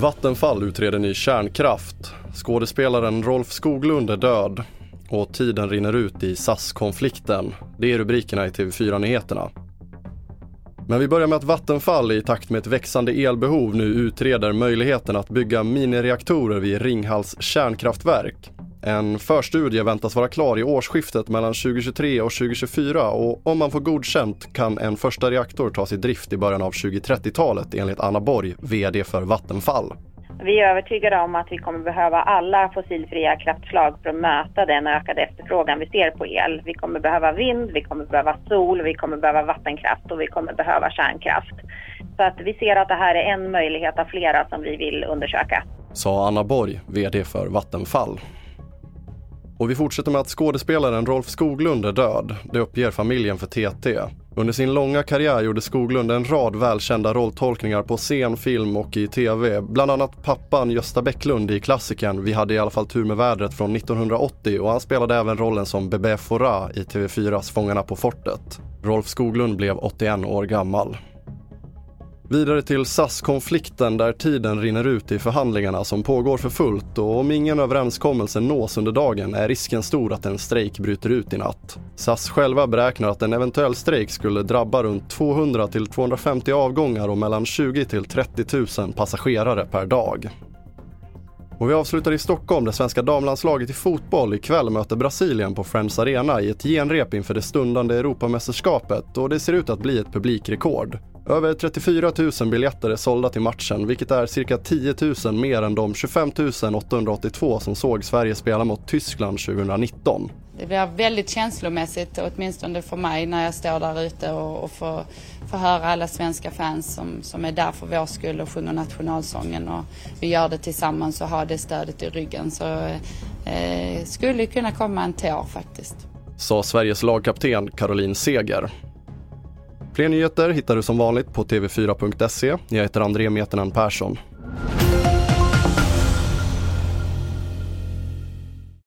Vattenfall utreder ny kärnkraft. Skådespelaren Rolf Skoglund är död och tiden rinner ut i SAS-konflikten. Det är rubrikerna i TV4-nyheterna. Men vi börjar med att Vattenfall i takt med ett växande elbehov nu utreder möjligheten att bygga minireaktorer vid Ringhals kärnkraftverk. En förstudie väntas vara klar i årsskiftet mellan 2023 och 2024 och om man får godkänt kan en första reaktor tas i drift i början av 2030-talet enligt Anna Borg, VD för Vattenfall. Vi är övertygade om att vi kommer behöva alla fossilfria kraftslag för att möta den ökade efterfrågan vi ser på el. Vi kommer behöva vind, vi kommer behöva sol, vi kommer behöva vattenkraft och vi kommer behöva kärnkraft. Så att vi ser att det här är en möjlighet av flera som vi vill undersöka. Sa Anna Borg, VD för Vattenfall. Och vi fortsätter med att skådespelaren Rolf Skoglund är död. Det uppger familjen för TT. Under sin långa karriär gjorde Skoglund en rad välkända rolltolkningar på scen, film och i tv. Bland annat pappan Gösta Bäcklund i klassikern Vi hade i alla fall tur med vädret från 1980 och han spelade även rollen som Bebe Fora i TV4s Fångarna på fortet. Rolf Skoglund blev 81 år gammal. Vidare till SAS-konflikten där tiden rinner ut i förhandlingarna som pågår för fullt och om ingen överenskommelse nås under dagen är risken stor att en strejk bryter ut i natt. SAS själva beräknar att en eventuell strejk skulle drabba runt 200 till 250 avgångar och mellan 20 till 30 000 passagerare per dag. Och vi avslutar i Stockholm där svenska damlandslaget i fotboll ikväll möter Brasilien på Friends Arena i ett genrep inför det stundande Europamästerskapet och det ser ut att bli ett publikrekord. Över 34 000 biljetter är sålda till matchen, vilket är cirka 10 000 mer än de 25 882 som såg Sverige spela mot Tyskland 2019. Det blir väldigt känslomässigt, åtminstone för mig, när jag står där ute och, och får, får höra alla svenska fans som, som är där för vår skull och sjunger nationalsången. Och vi gör det tillsammans och har det stödet i ryggen. Så eh, skulle kunna komma en tår faktiskt. Sa Sveriges lagkapten Caroline Seger. Fler nyheter hittar du som vanligt på tv4.se. Jag heter André Metenen Persson.